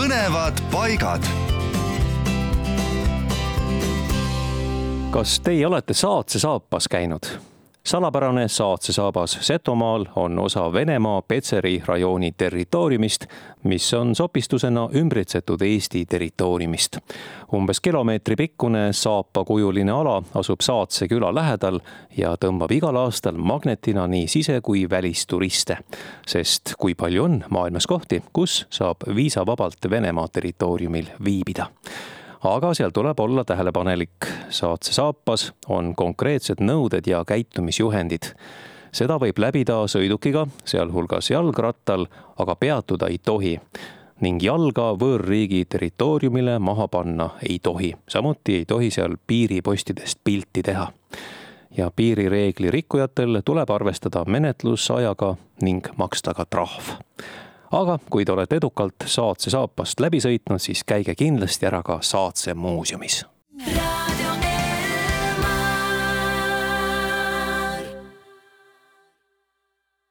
põnevad paigad. kas teie olete Saatse saapas käinud? Salapärane Saatse saabas Setomaal on osa Venemaa Petseri rajooni territooriumist, mis on sopistusena ümbritsetud Eesti territooriumist. umbes kilomeetri pikkune saapakujuline ala asub Saatse küla lähedal ja tõmbab igal aastal magnetina nii sise- kui välisturiste. sest kui palju on maailmas kohti, kus saab viisavabalt Venemaa territooriumil viibida aga seal tuleb olla tähelepanelik. saatse saapas on konkreetsed nõuded ja käitumisjuhendid. seda võib läbida sõidukiga, sealhulgas jalgrattal, aga peatuda ei tohi ning jalga võõrriigi territooriumile maha panna ei tohi. samuti ei tohi seal piiripostidest pilti teha. ja piirireegli rikkujatel tuleb arvestada menetlusajaga ning maksta ka trahv aga kui te olete edukalt Saatse saapast läbi sõitnud, siis käige kindlasti ära ka Saatse muuseumis